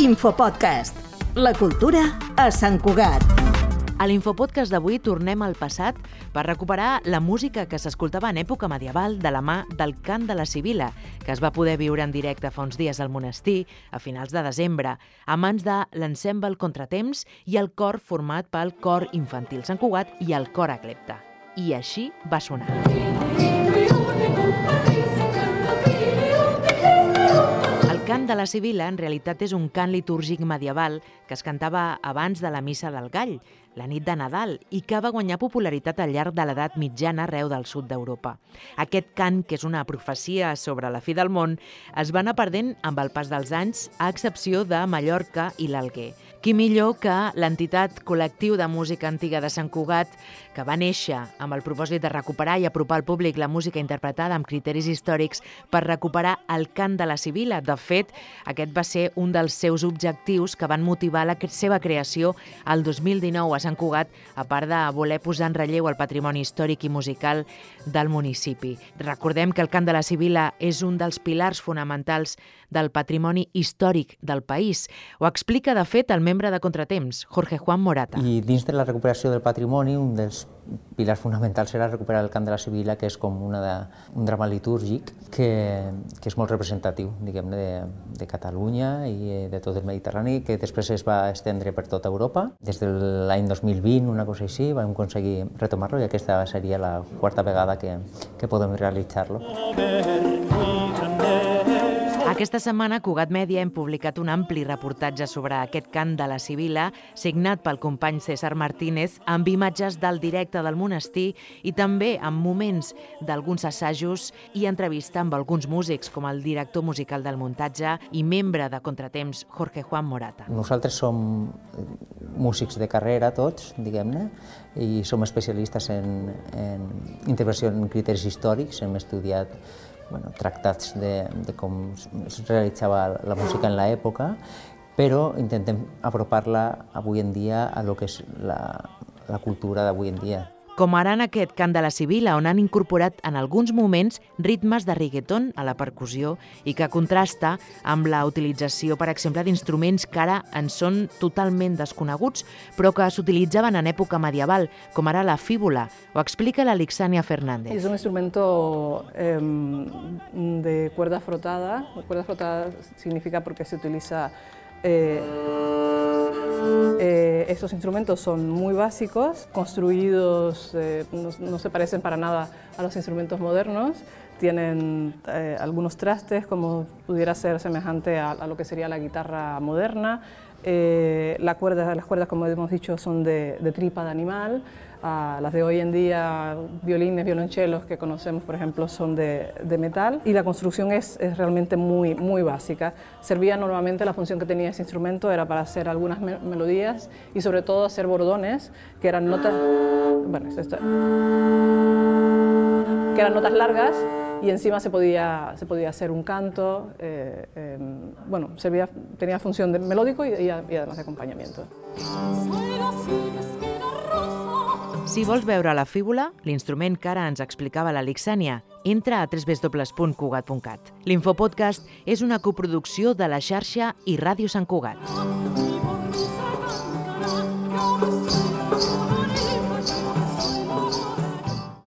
Infopodcast. La cultura a Sant Cugat. A l'infopodcast d'avui tornem al passat per recuperar la música que s'escoltava en època medieval de la mà del cant de la Sibila, que es va poder viure en directe fa uns dies al monestir a finals de desembre, a mans de l'ensemble Contratemps i el cor format pel Cor Infantil Sant Cugat i el Cor Aclepta. I així va sonar. Cant de la Sibila en realitat és un cant litúrgic medieval que es cantava abans de la Missa del Gall, la nit de Nadal, i que va guanyar popularitat al llarg de l'edat mitjana arreu del sud d'Europa. Aquest cant, que és una profecia sobre la fi del món, es va anar perdent amb el pas dels anys, a excepció de Mallorca i l'Alguer. Qui millor que l'entitat col·lectiu de música antiga de Sant Cugat, que va néixer amb el propòsit de recuperar i apropar al públic la música interpretada amb criteris històrics per recuperar el cant de la Sibila. De fet, aquest va ser un dels seus objectius que van motivar la seva creació el 2019 a Sant Cugat, a part de voler posar en relleu el patrimoni històric i musical del municipi. Recordem que el cant de la Sibila és un dels pilars fonamentals del patrimoni històric del país. Ho explica, de fet, el membre de Contratemps, Jorge Juan Morata. I dins de la recuperació del patrimoni, un dels pilars fonamentals serà recuperar el cant de la Sibila, que és com una de, un drama litúrgic que, que és molt representatiu, diguem de, de Catalunya i de tot el Mediterrani, que després es va estendre per tota Europa. Des de l'any 2020, una cosa així, vam aconseguir retomar-lo i aquesta seria la quarta vegada que, que podem realitzar-lo. Aquesta setmana, Cugat Mèdia hem publicat un ampli reportatge sobre aquest cant de la Sibila, signat pel company César Martínez, amb imatges del directe del monestir i també amb moments d'alguns assajos i entrevista amb alguns músics, com el director musical del muntatge i membre de Contratemps, Jorge Juan Morata. Nosaltres som músics de carrera, tots, diguem-ne, i som especialistes en, en intervenció en criteris històrics, hem estudiat bueno, tractats de, de com es realitzava la música en l'època, però intentem apropar-la avui en dia a lo que és la, la cultura d'avui en dia com ara en aquest cant de la Sibila, on han incorporat en alguns moments ritmes de reggaeton a la percussió i que contrasta amb la utilització, per exemple, d'instruments que ara en són totalment desconeguts, però que s'utilitzaven en època medieval, com ara la fíbula. Ho explica l'Alixania Fernández. Es un instrumento eh, de cuerda frotada. Cuerda frotada significa porque se utiliza eh, eh, estos instrumentos son muy básicos, construidos, eh, no, se parecen para nada a los instrumentos modernos. Tienen eh, algunos trastes, como pudiera ser semejante a, lo que sería la guitarra moderna. Eh, la cuerda, las cuerdas, como hemos dicho, son de, de tripa de animal. Uh, las de hoy en día, violines, violonchelos que conocemos, por ejemplo, son de, de metal y la construcción es, es, realmente muy, muy básica. Servía normalmente, la función que tenía ese instrumento era para hacer algunas me melodías y sobre todo hacer bordones, que eran notas, bueno, esto, que eran notas largas y encima se podía, se podía hacer un canto, eh, eh, bueno, servía, tenía función de melódico y, y, además de acompañamiento. Si vols veure la fíbula, l'instrument que ara ens explicava la Lixània, entra a www.cugat.cat. L'infopodcast és una coproducció de la xarxa i Ràdio Sant Cugat.